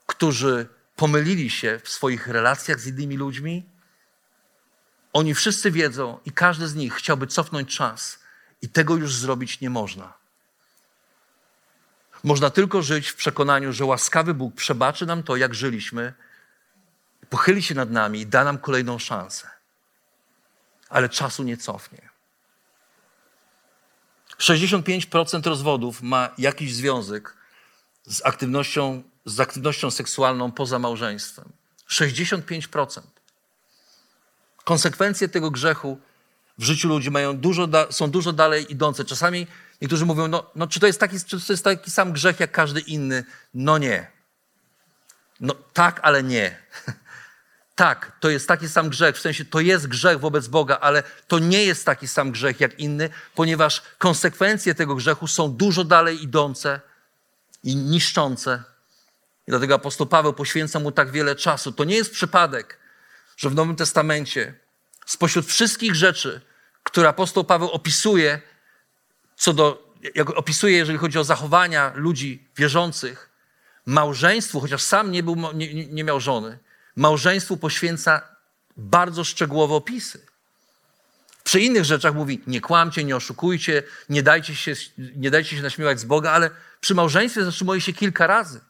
którzy pomylili się w swoich relacjach z innymi ludźmi. Oni wszyscy wiedzą i każdy z nich chciałby cofnąć czas i tego już zrobić nie można. Można tylko żyć w przekonaniu, że łaskawy Bóg przebaczy nam to, jak żyliśmy, pochyli się nad nami i da nam kolejną szansę. Ale czasu nie cofnie. 65% rozwodów ma jakiś związek z aktywnością z aktywnością seksualną poza małżeństwem. 65%. Konsekwencje tego grzechu w życiu ludzi mają dużo są dużo dalej idące. Czasami niektórzy mówią, no, no czy, to jest taki, czy to jest taki sam grzech jak każdy inny? No nie. No tak, ale nie. tak, to jest taki sam grzech, w sensie to jest grzech wobec Boga, ale to nie jest taki sam grzech jak inny, ponieważ konsekwencje tego grzechu są dużo dalej idące i niszczące i dlatego apostoł Paweł poświęca mu tak wiele czasu. To nie jest przypadek, że w Nowym Testamencie spośród wszystkich rzeczy, które apostoł Paweł opisuje, co do, jak opisuje, jeżeli chodzi o zachowania ludzi wierzących, małżeństwu, chociaż sam nie, był, nie, nie miał żony, małżeństwu poświęca bardzo szczegółowe opisy. Przy innych rzeczach mówi: nie kłamcie, nie oszukujcie, nie dajcie się, nie dajcie się naśmiewać z Boga, ale przy małżeństwie zatrzymuje się kilka razy.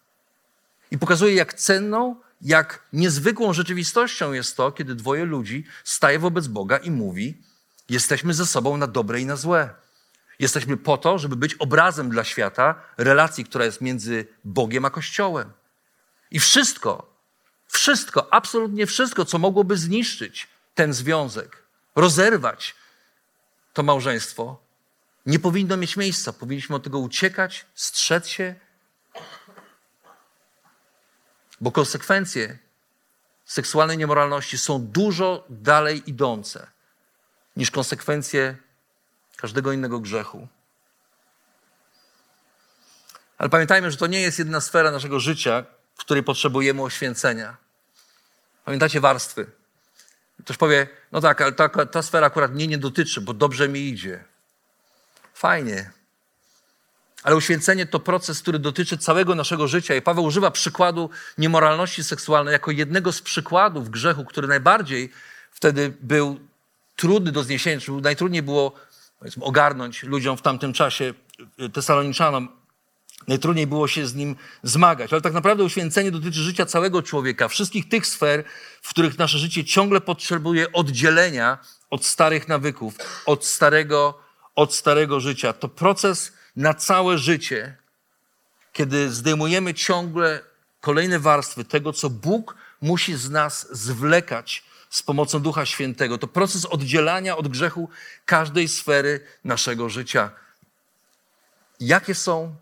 I pokazuje, jak cenną, jak niezwykłą rzeczywistością jest to, kiedy dwoje ludzi staje wobec Boga i mówi: Jesteśmy ze sobą na dobre i na złe. Jesteśmy po to, żeby być obrazem dla świata relacji, która jest między Bogiem a Kościołem. I wszystko, wszystko, absolutnie wszystko, co mogłoby zniszczyć ten związek, rozerwać to małżeństwo, nie powinno mieć miejsca. Powinniśmy od tego uciekać, strzec się bo konsekwencje seksualnej niemoralności są dużo dalej idące niż konsekwencje każdego innego grzechu. Ale pamiętajmy, że to nie jest jedna sfera naszego życia, w której potrzebujemy oświęcenia. Pamiętacie warstwy. Ktoś powie, no tak, ale ta, ta sfera akurat mnie nie dotyczy, bo dobrze mi idzie. Fajnie. Ale uświęcenie to proces, który dotyczy całego naszego życia. I Paweł używa przykładu niemoralności seksualnej jako jednego z przykładów grzechu, który najbardziej wtedy był trudny do zniesienia, czy najtrudniej było ogarnąć ludziom w tamtym czasie, y, Tesaloniczzanom. Najtrudniej było się z nim zmagać. Ale tak naprawdę uświęcenie dotyczy życia całego człowieka, wszystkich tych sfer, w których nasze życie ciągle potrzebuje oddzielenia od starych nawyków, od starego, od starego życia. To proces na całe życie, kiedy zdejmujemy ciągle kolejne warstwy tego, co Bóg musi z nas zwlekać z pomocą Ducha Świętego. To proces oddzielania od grzechu każdej sfery naszego życia. Jakie są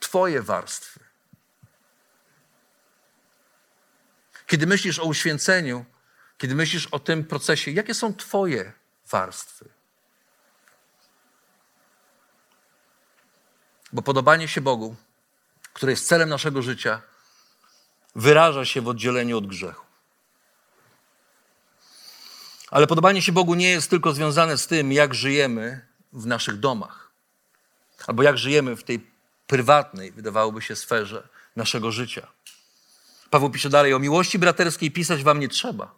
Twoje warstwy? Kiedy myślisz o uświęceniu, kiedy myślisz o tym procesie, jakie są Twoje warstwy? Bo podobanie się Bogu, które jest celem naszego życia, wyraża się w oddzieleniu od grzechu. Ale podobanie się Bogu nie jest tylko związane z tym, jak żyjemy w naszych domach, albo jak żyjemy w tej prywatnej, wydawałoby się, sferze naszego życia. Paweł pisze dalej: O miłości braterskiej pisać wam nie trzeba.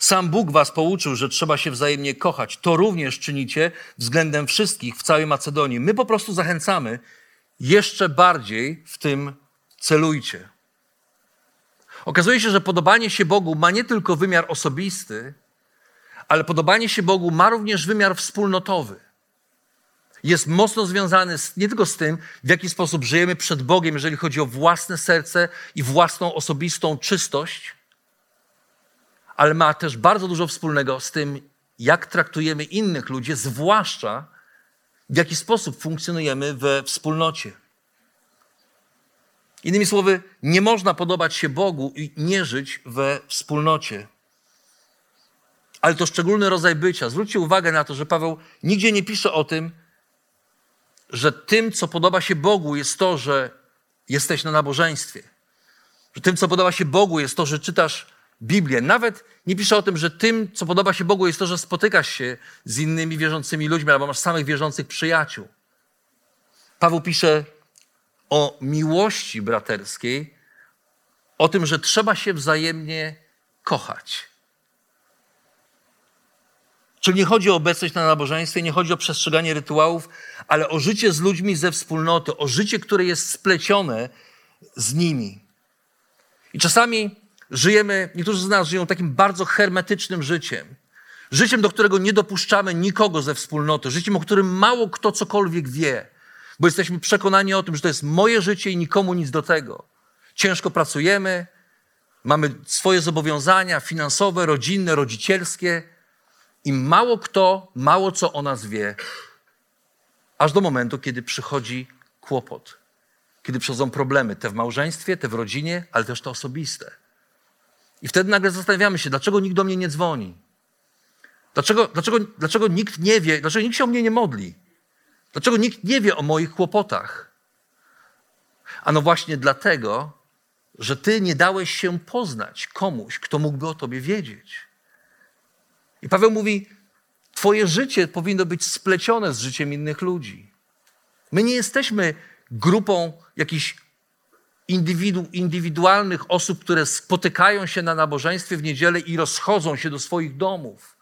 Sam Bóg was pouczył, że trzeba się wzajemnie kochać. To również czynicie względem wszystkich w całej Macedonii. My po prostu zachęcamy, jeszcze bardziej w tym celujcie. Okazuje się, że podobanie się Bogu ma nie tylko wymiar osobisty, ale podobanie się Bogu ma również wymiar wspólnotowy. Jest mocno związany z, nie tylko z tym, w jaki sposób żyjemy przed Bogiem, jeżeli chodzi o własne serce i własną osobistą czystość, ale ma też bardzo dużo wspólnego z tym, jak traktujemy innych ludzi, zwłaszcza w jaki sposób funkcjonujemy we wspólnocie. Innymi słowy, nie można podobać się Bogu i nie żyć we wspólnocie. Ale to szczególny rodzaj bycia. Zwróćcie uwagę na to, że Paweł nigdzie nie pisze o tym, że tym, co podoba się Bogu, jest to, że jesteś na nabożeństwie. Że tym, co podoba się Bogu, jest to, że czytasz Biblię. Nawet nie pisze o tym, że tym, co podoba się Bogu, jest to, że spotykasz się z innymi wierzącymi ludźmi albo masz samych wierzących przyjaciół. Paweł pisze o miłości braterskiej, o tym, że trzeba się wzajemnie kochać. Czyli nie chodzi o obecność na nabożeństwie, nie chodzi o przestrzeganie rytuałów, ale o życie z ludźmi ze wspólnoty, o życie, które jest splecione z nimi. I czasami żyjemy, niektórzy z nas żyją takim bardzo hermetycznym życiem. Życiem, do którego nie dopuszczamy nikogo ze wspólnoty, życiem, o którym mało kto cokolwiek wie, bo jesteśmy przekonani o tym, że to jest moje życie i nikomu nic do tego. Ciężko pracujemy, mamy swoje zobowiązania finansowe, rodzinne, rodzicielskie i mało kto, mało co o nas wie, aż do momentu, kiedy przychodzi kłopot, kiedy przychodzą problemy, te w małżeństwie, te w rodzinie, ale też te osobiste. I wtedy nagle zastanawiamy się, dlaczego nikt do mnie nie dzwoni? Dlaczego, dlaczego, dlaczego nikt nie wie, dlaczego nikt się o mnie nie modli? Dlaczego nikt nie wie o moich kłopotach? Ano właśnie dlatego, że ty nie dałeś się poznać komuś, kto mógłby o tobie wiedzieć. I Paweł mówi: Twoje życie powinno być splecione z życiem innych ludzi. My nie jesteśmy grupą jakichś indywidu, indywidualnych osób, które spotykają się na nabożeństwie w niedzielę i rozchodzą się do swoich domów.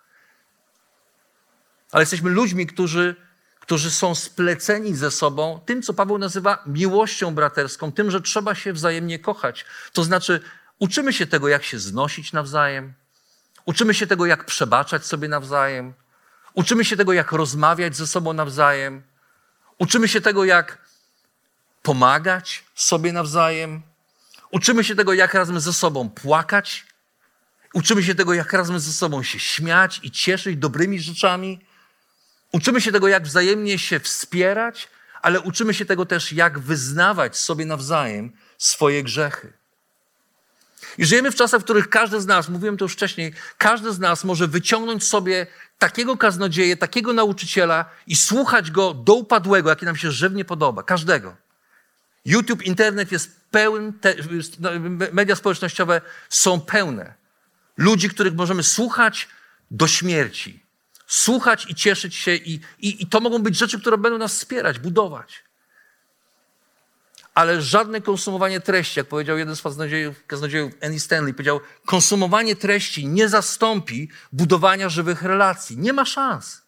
Ale jesteśmy ludźmi, którzy, którzy są spleceni ze sobą tym, co Paweł nazywa miłością braterską, tym, że trzeba się wzajemnie kochać. To znaczy, uczymy się tego, jak się znosić nawzajem, uczymy się tego, jak przebaczać sobie nawzajem, uczymy się tego, jak rozmawiać ze sobą nawzajem, uczymy się tego, jak pomagać sobie nawzajem. Uczymy się tego, jak razem ze sobą płakać. Uczymy się tego, jak razem ze sobą się śmiać i cieszyć dobrymi rzeczami. Uczymy się tego, jak wzajemnie się wspierać, ale uczymy się tego też, jak wyznawać sobie nawzajem swoje grzechy. I żyjemy w czasach, w których każdy z nas, mówiłem to już wcześniej, każdy z nas może wyciągnąć sobie takiego kaznodzieję, takiego nauczyciela i słuchać go do upadłego, jaki nam się żywnie podoba. Każdego. YouTube, internet jest pełen, te, no, media społecznościowe są pełne ludzi, których możemy słuchać do śmierci. Słuchać i cieszyć się, i, i, i to mogą być rzeczy, które będą nas wspierać, budować. Ale żadne konsumowanie treści, jak powiedział jeden z kaznodziejów, kaznodziejów Andy Stanley, powiedział, konsumowanie treści nie zastąpi budowania żywych relacji. Nie ma szans.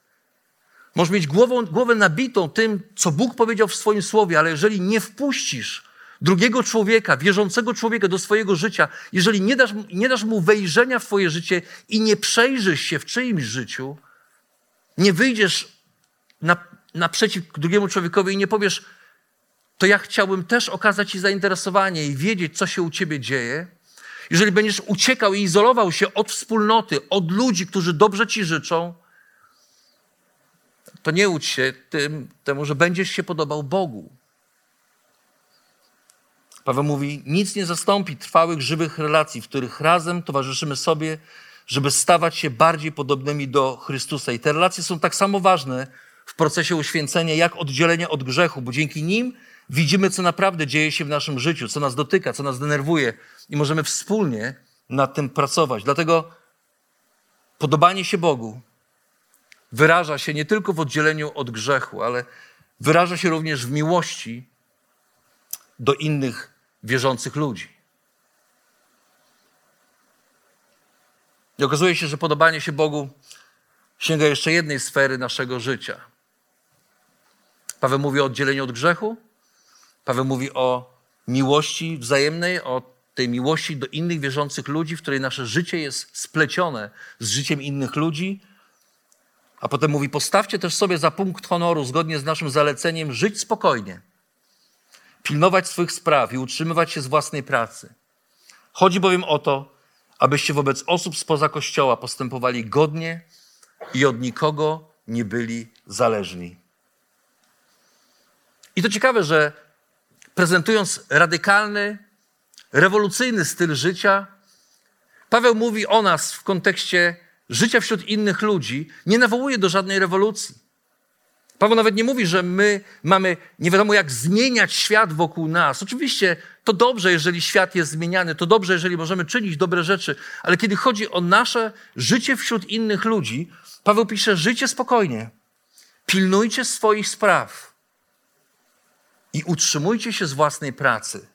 Możesz mieć głową, głowę nabitą tym, co Bóg powiedział w swoim słowie, ale jeżeli nie wpuścisz drugiego człowieka, wierzącego człowieka do swojego życia, jeżeli nie dasz, nie dasz mu wejrzenia w twoje życie i nie przejrzysz się w czyimś życiu, nie wyjdziesz na, naprzeciw drugiemu człowiekowi i nie powiesz, to ja chciałbym też okazać Ci zainteresowanie i wiedzieć, co się u Ciebie dzieje. Jeżeli będziesz uciekał i izolował się od wspólnoty, od ludzi, którzy dobrze Ci życzą, to nie łudź się tym, temu, że będziesz się podobał Bogu. Paweł mówi: Nic nie zastąpi trwałych, żywych relacji, w których razem towarzyszymy sobie, żeby stawać się bardziej podobnymi do Chrystusa. I te relacje są tak samo ważne w procesie uświęcenia, jak oddzielenie od grzechu, bo dzięki nim widzimy, co naprawdę dzieje się w naszym życiu, co nas dotyka, co nas denerwuje i możemy wspólnie nad tym pracować. Dlatego podobanie się Bogu wyraża się nie tylko w oddzieleniu od grzechu, ale wyraża się również w miłości do innych wierzących ludzi. I okazuje się, że podobanie się Bogu sięga jeszcze jednej sfery naszego życia. Paweł mówi o oddzieleniu od grzechu, Paweł mówi o miłości wzajemnej, o tej miłości do innych wierzących ludzi, w której nasze życie jest splecione z życiem innych ludzi. A potem mówi: Postawcie też sobie za punkt honoru, zgodnie z naszym zaleceniem, żyć spokojnie, pilnować swych spraw i utrzymywać się z własnej pracy. Chodzi bowiem o to, abyście wobec osób spoza kościoła postępowali godnie i od nikogo nie byli zależni. I to ciekawe, że prezentując radykalny, rewolucyjny styl życia, Paweł mówi o nas w kontekście życia wśród innych ludzi, nie nawołuje do żadnej rewolucji. Paweł nawet nie mówi, że my mamy nie wiadomo jak zmieniać świat wokół nas. Oczywiście to dobrze, jeżeli świat jest zmieniany, to dobrze, jeżeli możemy czynić dobre rzeczy, ale kiedy chodzi o nasze życie wśród innych ludzi, Paweł pisze: życie spokojnie, pilnujcie swoich spraw i utrzymujcie się z własnej pracy.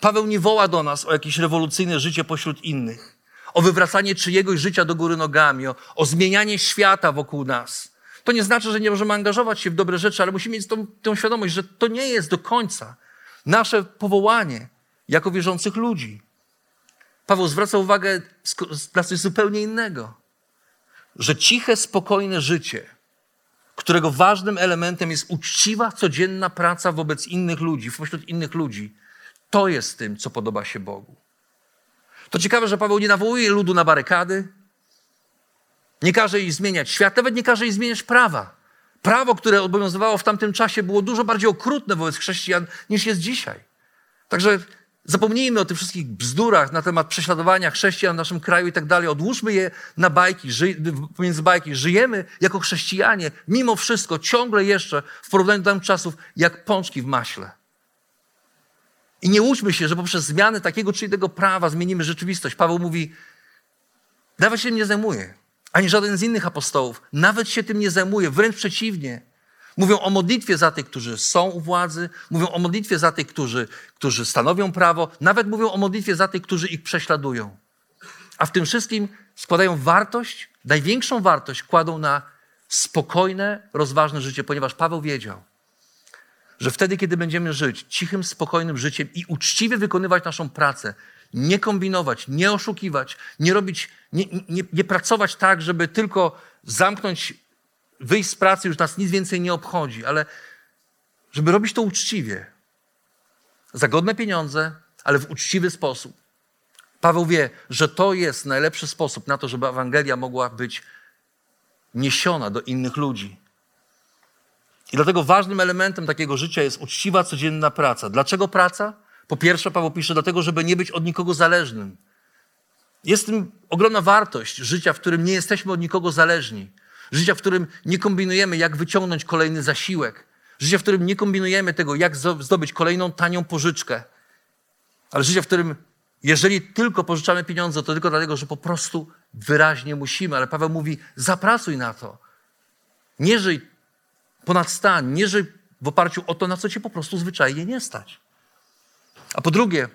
Paweł nie woła do nas o jakieś rewolucyjne życie pośród innych, o wywracanie czyjegoś życia do góry nogami, o, o zmienianie świata wokół nas. To nie znaczy, że nie możemy angażować się w dobre rzeczy, ale musimy mieć tą, tą świadomość, że to nie jest do końca nasze powołanie jako wierzących ludzi. Paweł zwraca uwagę na coś zupełnie innego. Że ciche, spokojne życie – którego ważnym elementem jest uczciwa, codzienna praca wobec innych ludzi, wśród innych ludzi. To jest tym, co podoba się Bogu. To ciekawe, że Paweł nie nawołuje ludu na barykady, nie każe jej zmieniać świat, nawet nie każe jej zmieniać prawa. Prawo, które obowiązywało w tamtym czasie, było dużo bardziej okrutne wobec chrześcijan niż jest dzisiaj. Także Zapomnijmy o tych wszystkich bzdurach na temat prześladowania chrześcijan w naszym kraju i tak dalej. Odłóżmy je na bajki, ży, pomiędzy bajki. Żyjemy jako chrześcijanie, mimo wszystko, ciągle jeszcze w porównaniu do tamtych czasów, jak pączki w maśle. I nie łudźmy się, że poprzez zmiany takiego czy innego prawa zmienimy rzeczywistość. Paweł mówi, nawet się tym nie zajmuje, ani żaden z innych apostołów. Nawet się tym nie zajmuje, wręcz przeciwnie. Mówią o modlitwie za tych, którzy są u władzy, mówią o modlitwie za tych, którzy, którzy stanowią prawo, nawet mówią o modlitwie za tych, którzy ich prześladują. A w tym wszystkim składają wartość, największą wartość kładą na spokojne, rozważne życie, ponieważ Paweł wiedział, że wtedy, kiedy będziemy żyć cichym, spokojnym życiem i uczciwie wykonywać naszą pracę, nie kombinować, nie oszukiwać, nie robić, nie, nie, nie pracować tak, żeby tylko zamknąć wyjść z pracy, już nas nic więcej nie obchodzi, ale żeby robić to uczciwie, za godne pieniądze, ale w uczciwy sposób. Paweł wie, że to jest najlepszy sposób na to, żeby Ewangelia mogła być niesiona do innych ludzi. I dlatego ważnym elementem takiego życia jest uczciwa, codzienna praca. Dlaczego praca? Po pierwsze, Paweł pisze, dlatego, żeby nie być od nikogo zależnym. Jest w tym ogromna wartość życia, w którym nie jesteśmy od nikogo zależni. Życia, w którym nie kombinujemy, jak wyciągnąć kolejny zasiłek. Życia, w którym nie kombinujemy tego, jak zdobyć kolejną tanią pożyczkę. Ale życia, w którym jeżeli tylko pożyczamy pieniądze, to tylko dlatego, że po prostu wyraźnie musimy. Ale Paweł mówi, zapracuj na to. Nie żyj ponad stan, nie żyj w oparciu o to, na co cię po prostu zwyczajnie nie stać. A po drugie,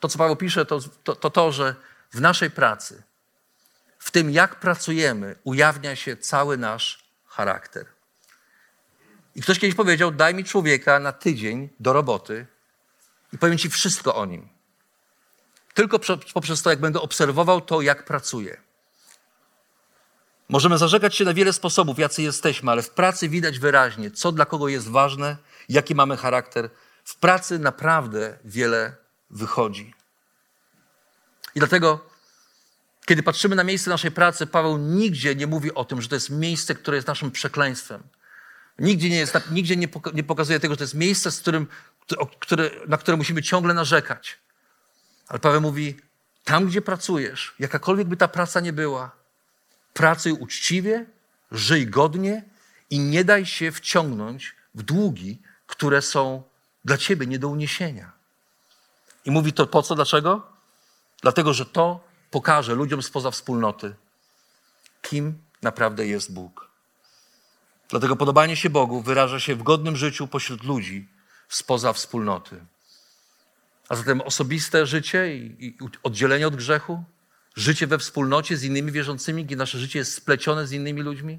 to co Paweł pisze, to to, to, to że w naszej pracy w tym, jak pracujemy, ujawnia się cały nasz charakter. I ktoś kiedyś powiedział: Daj mi człowieka na tydzień do roboty i powiem ci wszystko o nim. Tylko poprzez to, jak będę obserwował to, jak pracuje. Możemy zażegać się na wiele sposobów, jacy jesteśmy, ale w pracy widać wyraźnie, co dla kogo jest ważne, jaki mamy charakter. W pracy naprawdę wiele wychodzi. I dlatego, kiedy patrzymy na miejsce naszej pracy, Paweł nigdzie nie mówi o tym, że to jest miejsce, które jest naszym przekleństwem. Nigdzie nie, jest, nigdzie nie pokazuje tego, że to jest miejsce, z którym, które, na które musimy ciągle narzekać. Ale Paweł mówi, tam gdzie pracujesz, jakakolwiek by ta praca nie była, pracuj uczciwie, żyj godnie i nie daj się wciągnąć w długi, które są dla ciebie nie do uniesienia. I mówi to po co, dlaczego? Dlatego, że to pokaże ludziom spoza wspólnoty, kim naprawdę jest Bóg. Dlatego podobanie się Bogu wyraża się w godnym życiu pośród ludzi spoza wspólnoty. A zatem osobiste życie i, i oddzielenie od grzechu, życie we wspólnocie z innymi wierzącymi, gdzie nasze życie jest splecione z innymi ludźmi.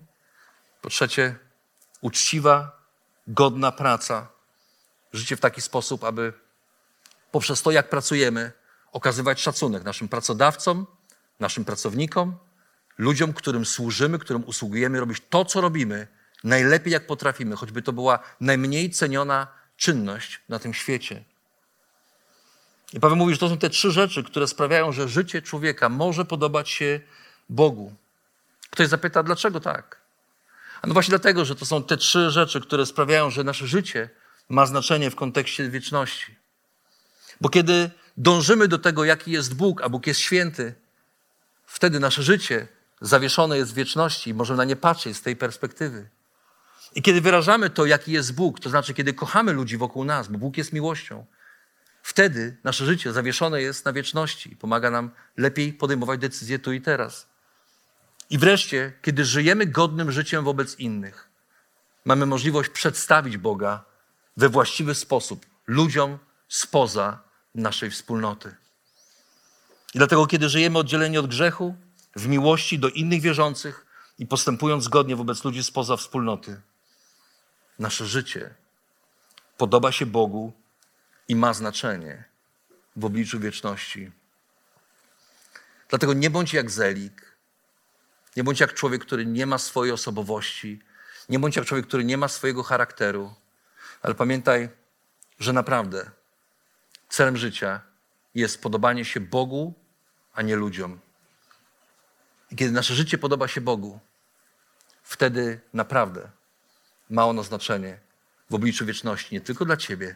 Po trzecie, uczciwa, godna praca. Życie w taki sposób, aby poprzez to, jak pracujemy, okazywać szacunek naszym pracodawcom, naszym pracownikom, ludziom, którym służymy, którym usługujemy, robić to, co robimy, najlepiej jak potrafimy, choćby to była najmniej ceniona czynność na tym świecie. I Paweł mówi, że to są te trzy rzeczy, które sprawiają, że życie człowieka może podobać się Bogu. Ktoś zapyta, dlaczego tak? A no właśnie dlatego, że to są te trzy rzeczy, które sprawiają, że nasze życie ma znaczenie w kontekście wieczności. Bo kiedy dążymy do tego, jaki jest Bóg, a Bóg jest święty, wtedy nasze życie zawieszone jest w wieczności i możemy na nie patrzeć z tej perspektywy. I kiedy wyrażamy to, jaki jest Bóg, to znaczy, kiedy kochamy ludzi wokół nas, bo Bóg jest miłością, wtedy nasze życie zawieszone jest na wieczności i pomaga nam lepiej podejmować decyzje tu i teraz. I wreszcie, kiedy żyjemy godnym życiem wobec innych, mamy możliwość przedstawić Boga we właściwy sposób ludziom spoza naszej wspólnoty. I dlatego, kiedy żyjemy oddzieleni od grzechu, w miłości do innych wierzących i postępując zgodnie wobec ludzi spoza wspólnoty, nasze życie podoba się Bogu i ma znaczenie w obliczu wieczności. Dlatego nie bądź jak Zelik, nie bądź jak człowiek, który nie ma swojej osobowości, nie bądź jak człowiek, który nie ma swojego charakteru, ale pamiętaj, że naprawdę celem życia jest podobanie się Bogu, a nie ludziom. I kiedy nasze życie podoba się Bogu, wtedy naprawdę ma ono znaczenie w obliczu wieczności, nie tylko dla Ciebie,